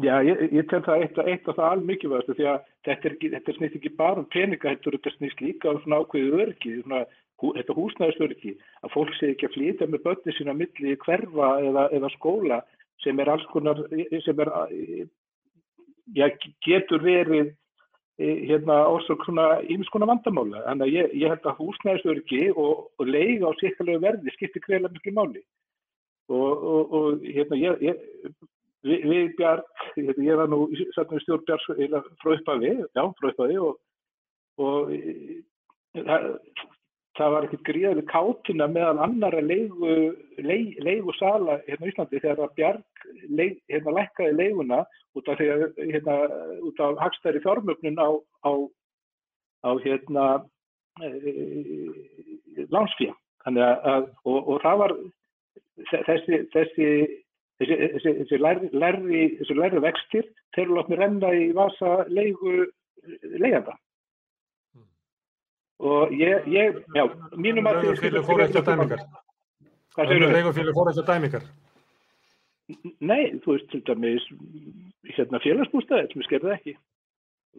Já, ég, ég tel það eitt, eitt af það alveg mikilvægast því að þetta, er, þetta snýst ekki bara um peninga, þetta snýst líka um svona ákveðu örki, svona, hú, þetta húsnæðisörki, að fólk sé ekki að flytja með börni sína milli hverfa eða, eða skóla sem er alls konar, sem er, já, getur verið hérna ósök svona ímskona vandamála. Þannig að ég, ég held að húsnæðisörki og, og leiga á sikkalegu verði skiptir greiðlega miklu máli. Og, og, og hérna, ég, ég við, við Bjarg, hérna, ég var nú stjórn Bjarg frá upphafi, já, frá upphafi og, og það, það var ekkert gríðarlega kátina meðal annara leigu, leig, leigu sala hérna í Íslandi þegar að Bjarg leig, hérna lækkaði leiguna út af, hérna, út af hagstæri fjármögnun á, á, á hérna e, landsfíja. Þannig að, og, og það var þessi, þessi þessi, þessi lærri, lærri, lærri vextir þeir eru látni renna í vasa leigu leiðanda mm. Og ég, ég já, mínum að Leigufílu fór ekki á dæmingar. Leigufílu fór ekki á dæmingar. Nei, þú veist til dæmis hérna félagsbústæði sem við skerðum ekki.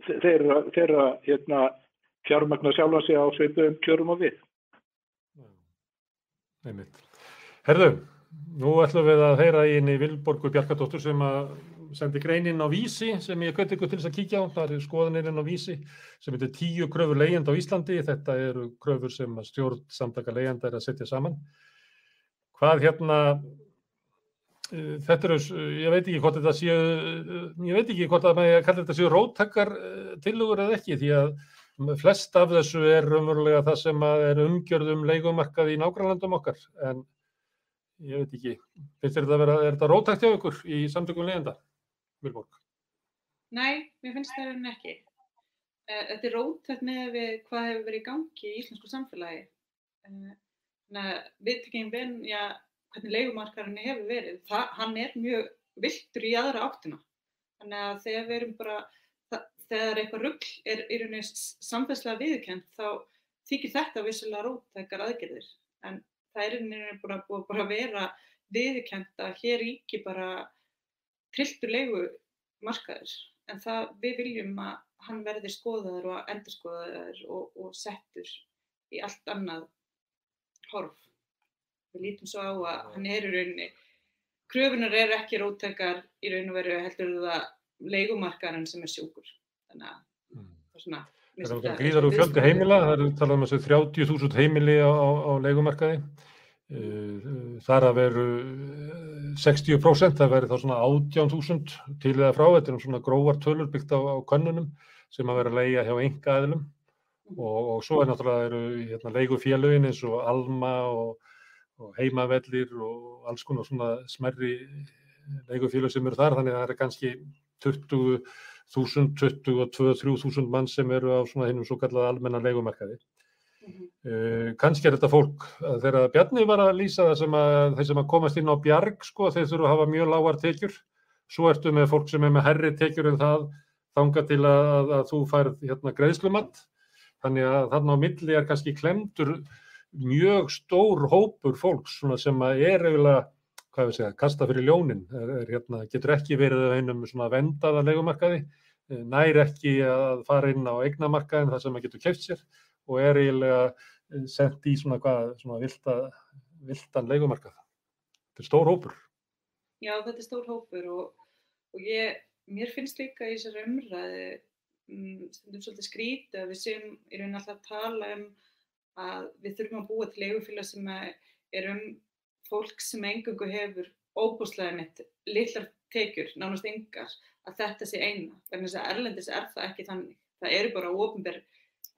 Þeirra, þeirra hérna fjármagnar sjálfa sig á sveitum kjörum og við. Einmitt. Herðu Nú ætlum við að heyra í Vilborgu Bjarkadóttur sem að sendi greinin á vísi sem ég kveit ykkur til þess að kíkja á. Það er skoðanirinn á vísi sem heitir tíu kröfur leiðand á Íslandi. Þetta eru kröfur sem stjórn samtaka leiðanda er að setja saman. Hvað hérna, eh, þetta eru, ég veit ekki hvort þetta séu, ég veit ekki hvort að maður kallar þetta séu róttakkar eh, tilugur eða ekki því að flest af þessu er umverulega það sem er umgjörðum leikumarkað í nágrannlandum okkar en ég veit ekki, finnst þér þetta að vera, er þetta rótækt hjá ykkur í samtökum leiðenda, Vilborg? Nei, mér finnst það en ekki. Eh, þetta er rótækt með við hvað hefur verið í gangi í íslensku samfélagi. Eh, við tekjum ven, já, hvernig leikumarkarinn hefur verið, það, hann er mjög viltur í aðra áttina. Þannig að þegar við erum bara, það, þegar eitthvað ruggl er í rauninni samfélagslega viðkend, þá þykir þetta vissulega rótækar aðgerðir. En það er veginn búið bara að vera viðkjent að hér ríki bara trilltulegu markaður en það við viljum að hann verði skoðaður og endur skoðaður og, og settur í allt annað horf. Við lítum svo á að hann er í rauninni, kröfunar eru ekki róttekar í raun og veru heldur það leikumarkaðan sem er sjúkur. Þannig að Mm. það er svona... Það er gríðar úr fjöldi heimila, það er talað um þessu 30.000 heimili á, á, á leigumarkaði. Uh, Þar að veru 60%, það verður þá svona 18.000 til eða frá, þetta er um svona grófar tölur byggt á, á könnunum sem að vera að leia hjá enga aðilum og, og svo er náttúrulega eru hérna, leigufélögin eins og Alma og, og heimavellir og alls konar svona smerri leigufélög sem eru þar, þannig að það er kannski 20 1000, 22, 3000 mann sem eru á svona hinnum svo kallað almenna leigumarkaði. Uh, kannski er þetta fólk, þegar Bjarni var að lýsa það sem að þeir sem að komast inn á bjarg, sko, þeir þurfa að hafa mjög lágar tekjur. Svo ertu með fólk sem er með herri tekjur en það þanga til að, að, þú færð hérna greiðslumatt. Þannig að þarna á milli er kannski klemdur mjög stór hópur fólks sem að er eiginlega, hvað við segja, kasta fyrir ljónin, er, er, hérna, getur ekki verið einum svona vendaða leigumarkaði, eh, nær ekki að fara inn á eignamarkaðin þar sem að getur keft sér og er eiginlega eh, sent í svona, hvað, svona vilda, vildan leigumarkað. Þetta er stór hópur. Já, þetta er stór hópur og, og ég, mér finnst líka í þessari umræðu um, stundum svolítið skrítið að við í raun alltaf að tala um að við þurfum að búa til leigufélag sem er um fólk sem engungu hefur óbúslega mitt litlar tekjur, nánast yngar, að þetta sé eina. Þess að erlendis er það ekki þannig. Það eru bara ofinber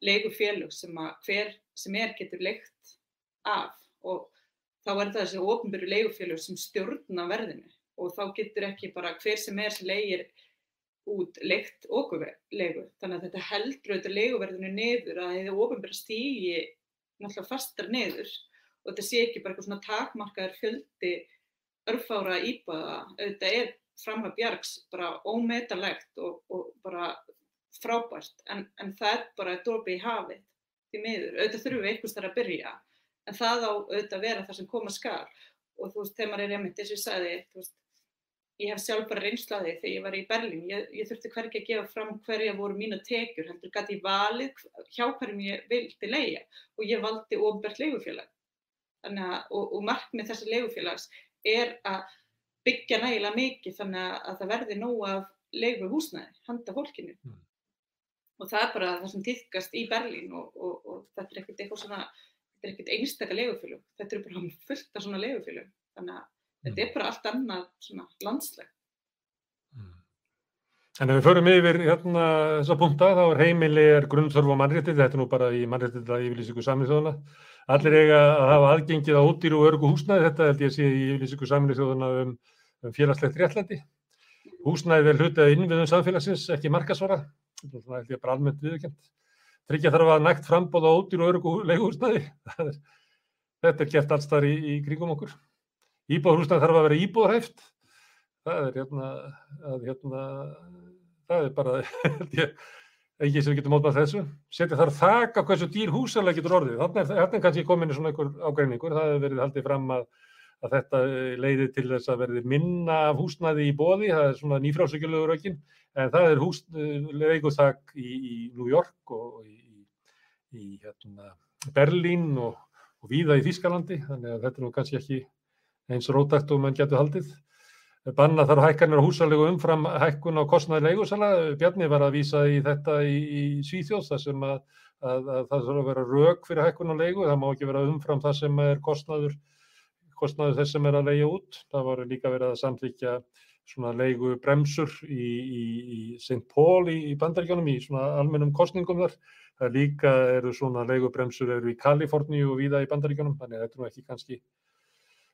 leigufélög sem að hver sem er getur leikt af og þá er það þessi ofinberu leigufélög sem stjórna verðinu og þá getur ekki bara hver sem er sem leigir út leikt okurleigu. Þannig að þetta heldur auðvitað leiguverðinu niður að hefði ofinbera stígi náttúrulega fastar niður og þetta sé ekki bara eitthvað svona takmarkaður fjöldi örfára íbúða. Auðvitað er framlega bjargs bara ómetalegt og, og bara frábært en, en það er bara dropi í hafið því miður. Auðvitað þurfum við einhvers þar að byrja en það á auðvitað að vera það sem koma skar og þú veist, þegar maður er einmitt, eins og ég sagði, þú veist, ég hef sjálf bara reynslu að því þegar ég var í Berlín, ég, ég þurfti hvergi að gefa fram hverja voru mína tekjur, heldur gæti ég valið hjá hverjum ég vildi leia og ég valdi ofnbært leigufélag. Að, og, og markmið þessi leigufélags er að byggja nægilega mikið þannig að, að það verði nóg af leigu húsnæði, handa fólkinu. Mm. Og það er bara það sem týðkast í Berlín og, og, og þetta er ekkert eitthvað svona, þetta er ekkert einstakar leigufélög, þetta er bara fullt af svona leigufélög. Þannig að þetta er bara allt annað svona landsleg. En ef við förum yfir hérna þessa punta, þá er heimili er grunnþörf og mannréttindi, þetta er nú bara í mannréttindi að yfirlýsingu saminu þjóðuna. Allir eiga að hafa aðgengið á ódýru og örgu húsnæði, þetta held ég að sé í yfirlýsingu saminu þjóðuna um, um félagslegt réttlæti. Húsnæði er hlutað innviðum samfélagsins, ekki markasvara, svona held ég bara almennt viðurkjönd. Tryggja þarf að nægt frambóð á ódýru og örgu leiguhúsnæði, þetta er gert alls þar í, í kringum okkur. Íbúðarhúsnæði þarf að vera íbúðarhæft, það er hérna, að, hérna, það er bara, held ég, ekki sem við getum mótað þessu. Setja þar þak á hversu dýr húsalega getur orðið. Þannig er, er kannski komin í svona einhver ágreiningur. Það hefur verið haldið fram að, að þetta leiði til þess að verði minna af húsnæði í bóði. Það er svona nýfrásökjulegur aukinn. En það er hús, leiguþak í, í New York og í, í hérna, Berlín og, og víða í Þýskalandi. Þannig að þetta er nú kannski ekki eins rótakt og mann getur haldið. Banna þarf hækkanir á húsalegu umfram hækkun á kostnaði leigusala. Bjarni var að vísa í þetta í, í Svíþjóðs þar sem að, að, að það þarf að vera rauk fyrir hækkun á leigu. Það má ekki vera umfram það sem er kostnaður, kostnaður þess sem er að leigja út. Það voru líka verið að samþykja svona leigu bremsur í, í, í St. Paul í, í bandaríkjónum í svona almennum kostningum þar. Það líka eru svona leigu bremsur eru í Kaliforníu og víða í bandaríkjónum. Þannig að þetta er nú ekki kannski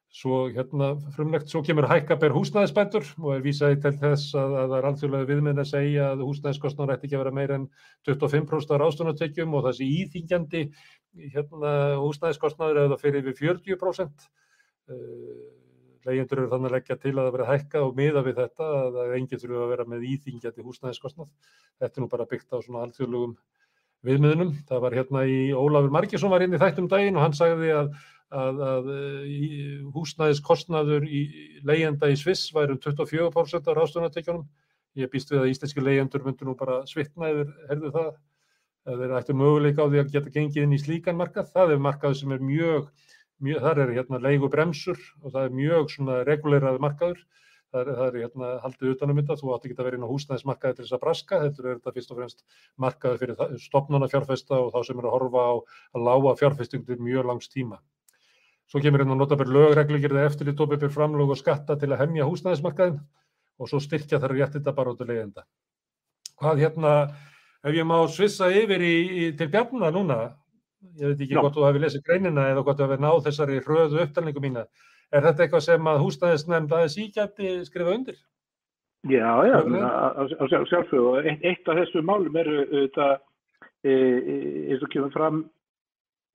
Svo hérna frumlegt, svo kemur hækkaber húsnæðisbætur og er vísaði til þess að, að það er alþjóðlega viðminn að segja að húsnæðiskostnar ætti ekki að vera meira en 25% af ráðstöðunartekjum og þessi íþingjandi hérna, húsnæðiskostnar eða fyrir við 40%. Leyendur eru þannig að leggja til að það verið hækkað og miða við þetta að enginn þurfu að vera með íþingjandi húsnæðiskostnar. Þetta er nú bara byggt á svona alþjóðlegum viðmiðnum. Það var hérna í Ólafur Margesson var inn í þættum daginn og hann sagði að að, að húsnæðiskostnaður í leyenda í Sviss væri um 24% af ráðstöðunartekjunum. Ég býst við að íslenski leyendur myndur nú bara svitna yfir, herðu það, þeir ættu möguleika á því að geta gengið inn í slíkan markað. Það er markað sem er mjög, mjög þar er hérna leigu bremsur og það er mjög svona reguleraði markaður. Það er, það er hérna haldið utanum þetta, þú átti ekki að vera inn á húsnæðismarkaði til þess að braska, þetta er þetta fyrst og fremst markaði fyrir stopnana fjárfesta og þá sem er að horfa á að lága fjárfestingur mjög langs tíma. Svo kemur hérna notabur lögreglugjörði eftir í tópipir framlög og skatta til að hemja húsnæðismarkaðin og svo styrkja þar réttita leiðenda. Hvað hérna, ef ég má svissa yfir í, í, til Bjarnar núna, ég veit ekki Já. hvort þú hafi lesið greinina eða hvort þú hafi náð þessari hröðu upptalningu mína, er þetta eitthvað sem að húsnæðisnefnd aðeins ígætti skrifa undir? Já, já, Hvernig? að að sjálf- sjálfsögðu og eitt, eitt af þessu málum eru auðvitað e, e, eins og kemur fram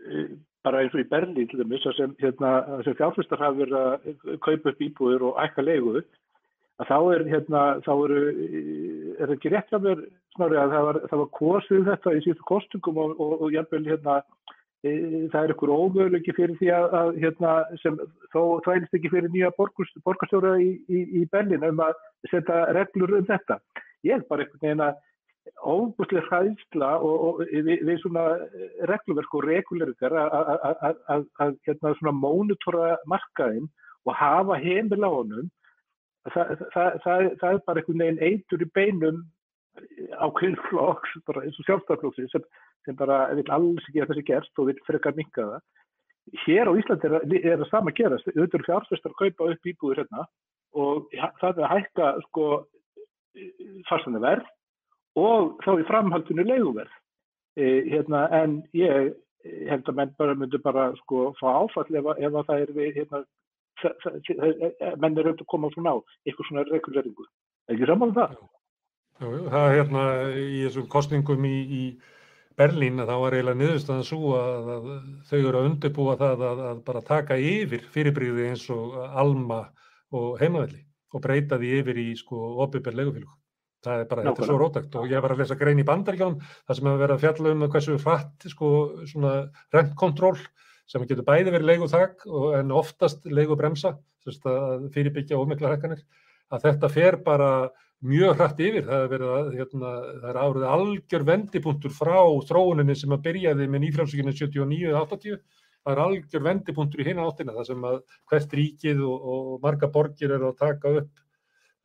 e, bara eins og í Berlín til dæmis sem, hérna, sem fjárfæstar hafa verið að kaupa upp íbúður og ækka leigu að þá er hérna, þá eru e, er það ekki rétt hjá mér snári að það var, það var kosið um þetta í síðustu kostungum og, og, og jafnvel hérna e, það er ykkur ómöguleiki fyrir því að, að hérna, sem þó þvælist ekki fyrir nýja borgarstjóra í, í, í Berlín um að setja reglur um þetta. Ég er bara einhvern veginn að óbúslega hræðsla og, og við, við svona regluverk og reguleringar að- að- að að- að- að hérna svona mónitora markaðinn og hafa heimil á honum það, það, það, það er bara einhvern veginn eitur í beinum ákveðin flokks, bara eins og sjálfstæðarflokksins sem, sem bara vil alls að þessi gerst og vil frekar minka það. Hér á Íslandi er, er það sama að gerast, auðvitað eru fjárfestar að kaupa upp íbúður hérna og það er að hækka sko fastanir verð og þá í framhaldinu leiguverð. E, hérna, en ég held að menn bara myndu bara sko fá áfall ef, ef að það er við hérna, menn er auðvitað að koma svona á eitthvað svona reguleringu. Er ekki saman um það? Jú, jú, það er hérna í þessum kostningum í, í Berlín að þá var eiginlega niðurstaðan svo að, að þau eru að undirbúa það að, að bara taka yfir fyrirbríði eins og Alma og heimavelli og breyta því yfir í sko opibér legufélug. Það er bara, þetta er svo rótækt og ég var að lesa grein í bandaríkjánum þar sem hefur verið að fjalla um hversu hratt sko svona rentkontról sem getur bæði verið leiguþak og- en oftast leigubremsa, fyrirbyggja ómikla hækkanir, að þetta fer bara mjög hratt yfir. Það er, verið hérna, það er árið algjör vendipunktur frá þróuninni sem að byrjaði með nýfrjálsvíkinu 79-80. Það er algjör vendipunktur í hina áttina þar sem að hvert ríkið og, og marga borgir eru að taka upp,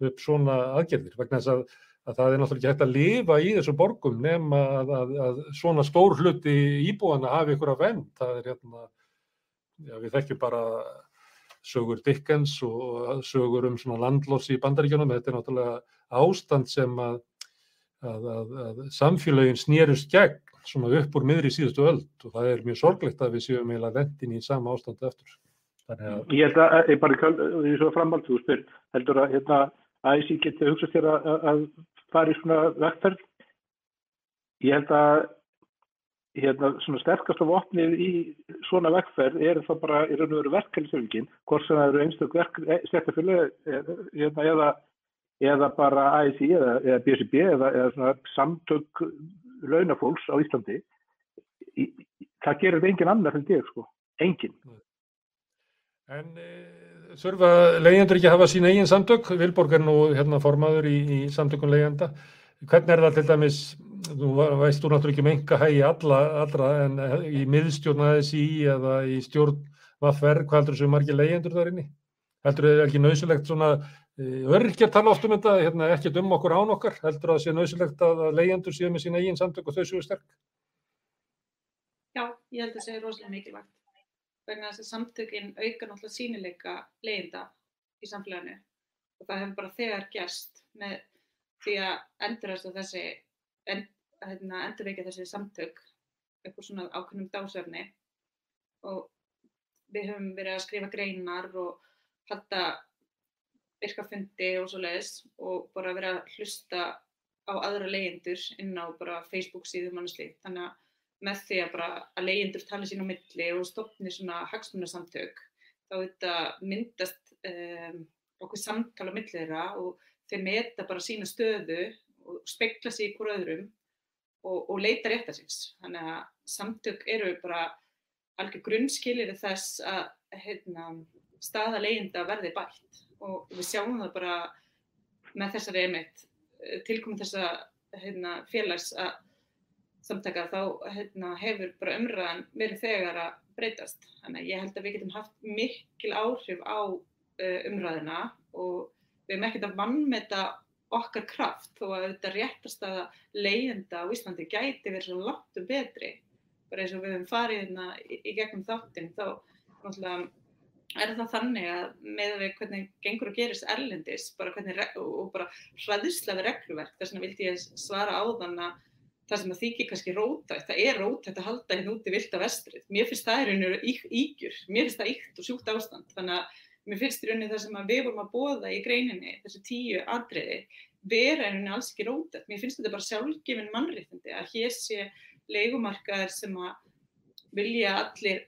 upp svona aðgerðir. Vegna þess að, að það er náttúrulega ekki hægt að lifa í þessum borgum nema að, að, að svona stór hluti íbúana hafi ykkur að vend. Það er hérna, já, við þekkjum bara sögur Dickens og sögur um svona landlós í bandaríkjunum. Þetta er náttúrulega ástand sem að, að, samfélagin snýrust gegn svona upp úr miðri síðustu öld og það er mjög sorglegt að við séum eiginlega vendin í sama ástandu eftir. Þannig að, Ég held að, ég bara í köld, því svo framhald þú spyr, heldur að hérna, AIC geti hugsað þér að, að- að fara í svona vegferð. Ég held að hérna, svona sterkasta vopnið í svona vegferð er það bara í raun og veru verkefnisöfingin, hvort sem það eru einstök stjættafjölu hérna, eða, eða bara AIC eða, eða BCB eða, eða samtök launafólks á Íslandi. Það gerir engin annar en ég, sko. Engin. en e, þurfa leyendur ekki að hafa sín eigin samtök? Vilborg er nú hérna formaður í, í samtökum leyenda. Hvernig er það til dæmis, þú veist þú náttúrulega ekki með enga hægi alla, allra en eh, í miðstjórn ASI eða í stjórn VFR, hvað heldur þessu margir leyendur þar inni? Heldur þið ekki nöðsulegt svona, öryrkjar tala oft um þetta, hérna, ekkert um okkur án okkar, heldur það sé nöðsulegt að leyendur séu með sín eigin samtök og þau séu sterk? Já, ég held að það sé rosalega mikilvægt vegna þess að samtökin auka náttúrulega sínileika leiðinda í samfélaginu. Og það hefur bara þegar gerst með því að endurast þessi en, hérna, endurveikja þessi samtök eitthvað svona ákveðnum dásefni og við höfum verið að skrifa greinar og halda virkafundi og svo leiðis og bara verið að hlusta á aðra leyendur inn á bara Facebook síðum mannslið þannig að með því að að leyendur tala sín á milli og stopni svona hagsmunasamtök þá þetta myndast um, okkur samtala á milli þeirra og þeir meta bara sína stöðu og spekla sig í hvort öðrum og, og leita rétta síns. Þannig að samtök eru bara algjör grunnskilir þess að heitna, staða leyenda verði bætt og við sjáum það bara með þessari emitt tilkominn þessa heitna, félags að samtaka þá hérna, hefur bara umræðan verið þegar að breytast. Þannig að ég held að við getum haft mikil áhrif á uh, umræðina og við hefum ekkert að vannmeta okkar kraft þó að þetta réttast að leiðenda á Íslandi gæti verið svo langt um betri. Bara eins og við hefum farið hérna í, í gegnum þáttinn þá náttúrulega er það þannig að með við hvernig gengur og gerist erlendis bara hvernig, og bara hraðislega regluverk þess vegna vildi ég svara á þann að það sem að þykir kannski rótætt, það er rótætt að halda hérna úti vilt af vestrið. Mér finnst það er einhverju ígjur, mér finnst það íkt og sjúkt ástand, þannig að mér finnst í rauninni það sem við vorum að bóða í greininni, þessu tíu atriði, vera einhvern veginn alls ekki rótætt. Mér finnst þetta bara sjálfgefin mannréttindi að hér sé leikumarkaðar sem að vilja allir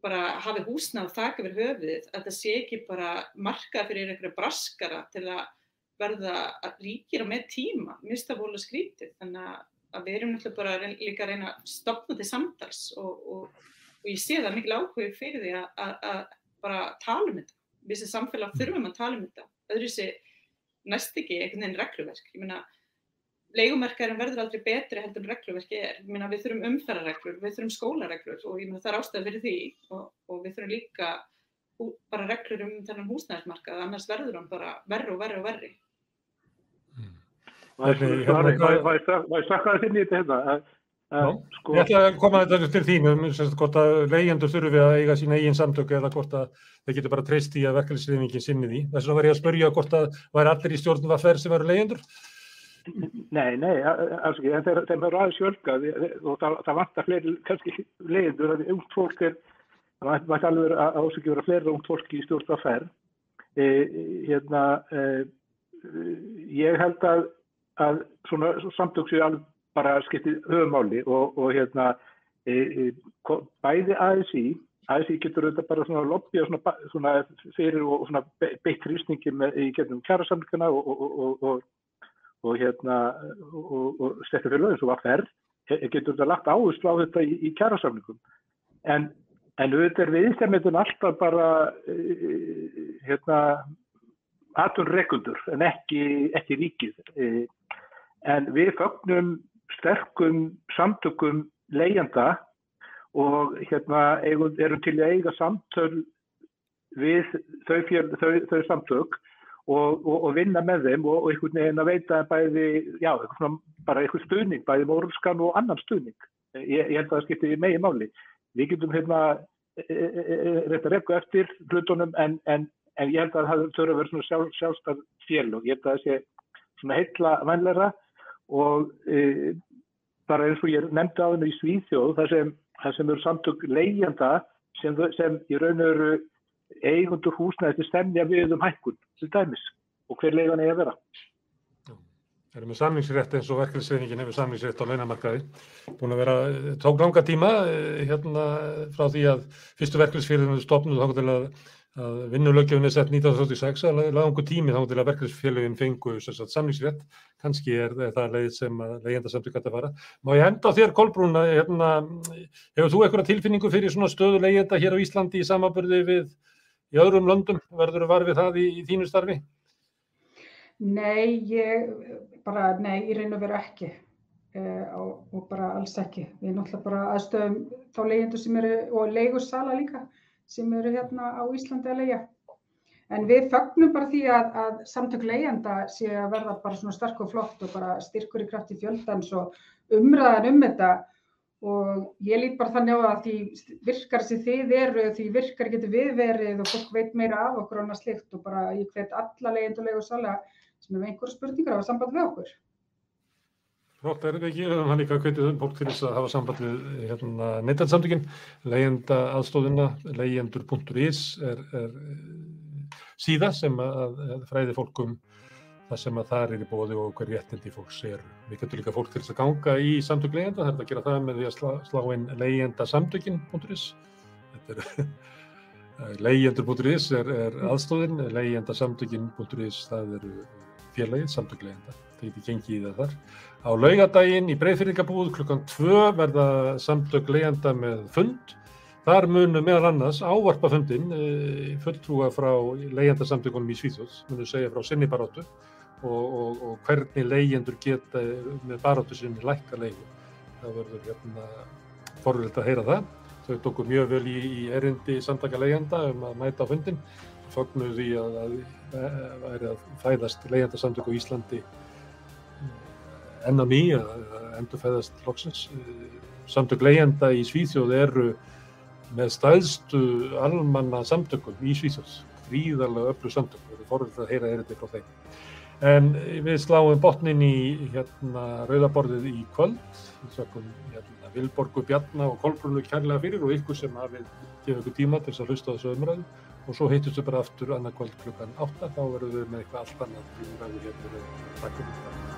bara hafi húsna og þakka fyrir höfuðið, að það sé ekki bara markað fyrir einhverja braskara til að verða ríkir á með tíma, mista vola skrítið. Þannig að við erum náttúrulega bara líka að reyna að stopna til samtals og, og, og ég sé það mikil áhuga fyrir því að bara tala um þetta. Við sem samfélag þurfum að tala um þetta. Öðru sé næst ekki einhvern veginn regluverk. Ég meina, leikumarkaðurinn verður aldrei betri heldur en regluverki er. Myna, við þurfum umferðarreglur, við þurfum skólareglur og myna, það er ástæð fyrir því og, og við þurfum líka bara reglur um þennan húsnæðismarkað, annars verður hann bara verri og verri og verri. Hvað er stakkaði þinn í þetta hérna? Sko... Ég ætla að koma þetta til þín um hvort að leyendur þurfi að eiga sína eigin samtöku eða hvort að þeir getur bara treyst í að verkefliðsriðningin sinni því. Þess vegna var ég að spörja hvort að væri allir í stjórnum að ferð sem eru leyendur. Nei, nei, alls ekki, en þeim eru aðeins fjölgað og það, það vantar fleiri, kannski leiðindur, að ungt fólk er, það vantar alveg að ásækja vera fleiri ungt fólk í stjórnst að ferð. E, hérna, e, ég held að, að svona samtök séu alveg bara skiptið höfumáli og, og hérna, e, e bæði ASI, ASI getur auðvitað bara svona lobby og svona, svona fyrir og svona beitt hrýsningi í getnum kjærasamlingana og, og, og og hérna og, og stefnafélög eins og var færð getur þetta lagt áherslu á þetta í, í kjærasamlingum en, en auðvitað er viðstæmiðin alltaf bara e, hérna aðtunreikundur en ekki, ekki ríkið e, en við fögnum sterkum samtökum leiðanda og hérna erum til að eiga samtöl við þau, fjör, þau, þau samtök og, og, og vinna með þeim og, og einhvern veginn að veita bæði, já, bara einhvern stuðning, bæði morðskan og annan stuðning. Ég, ég held að það skiptir megin máli. Við getum hérna e, e, e, rétt að rekka eftir hlutunum en, en, en ég held að það þurfa að vera svona sjálf, sjálfstæð fél og ég held að það sé svona heitla vænleira og e, bara eins og ég nefndi á hennu í Svíþjóð, það sem, það sem eru samtök leiðjanda sem, sem í raun og veru eigundur húsnæði til stemja við um hækkun til dæmis og hver leiðan er að vera. Það er með samlingsrétt eins og verkefnisreifingin hefur samlingsrétt á launamarkaði. Búin að vera, tók langa tíma eh, hérna frá því að fyrstu verkefnisfélaginu stopnuð þá til að, að vinnulögjöfun er sett 1936 að langu tími þá til að verkefnisfélagin fengu samlingsrétt. Kanski er, er það leið sem leiðenda samtök að fara. Má ég henda á þér Kolbrún hérna, hefur þú eitthvað tilfinningu fyrir svona stöðu leiðenda hér á Íslandi í samabörði við í öðrum löndum? Verður þú varfið það í, í þínu starfi? Nei, ég bara, nei, ég reyna að vera ekki uh, og, og bara alls ekki. Við erum náttúrulega bara aðstöðum þá leyendur sem eru, og leigursala líka, sem eru hérna á Íslandi að leia. En við fögnum bara því að, að samtök leyenda sé að verða bara svona sterk og flott og bara styrkur í krafti fjöldans og umræðan um þetta og ég lít bara þannig á að því virkar sem þið eru, því virkar getur við verið og fólk veit meira af okkur og annað slikt og bara ég hvet alla legendulegu sala sem er með einhverju spurningar á samband við okkur. Flott, er þetta ekki, þannig að líka hvetið fólk til þess að hafa samband við hérna, neytansamtökin, leyenda aðstóðina, leyendur.is er, er síða sem að, að fræði fólkum það sem að það er í bóði og hver réttindi fólks er. Við getum líka fólk til þess að ganga í samtök leyenda, það er að gera það með því að slá, slá inn leyendasamtökin.is leyendur.is er, er aðstóðin, leyendasamtökin.is það eru félagið, samtök leyenda, það getur gengið í það þar. Á laugadaginn í breyðfyrringabúð klukkan 2 verða samtök leyenda með fund Þar munum meðal annars ávarpa fundin e, fulltrúa frá leyendasamtökunum í Svíþjóðs, munum segja frá sinni baróttu og, og, og hvernig leyendur geta með baróttu sinni lækka leigu. Það verður hérna forvilt að heyra það. Þau tóku mjög vel í, í erindi samtaka leigjanda um að mæta á fundin. Fögnuðu því að það væri að fæðast leigjandasamtök á Íslandi enn á ný, að endur fæðast loksins. Samtök leigjanda í Svíþjóð eru með staðstu almanna samtökum í Svíþjóð. Gríðarlega öllu samtök. Það er forvilt að heyra erindi frá þeim. En við sláum botnin í hérna, rauðaborðið í kvöld. Við sökum hérna, Vilborgu, Bjarna og Kolbrunnu kærlega fyrir og ykkur sem hafið gefið ykkur tíma til þess að hlusta á þessu umræðu. Og svo heitust við bara aftur annað kvöld klukkan 8. Þá verðum við með eitthvað allt annað í umræðu hérna. Takk fyrir þetta.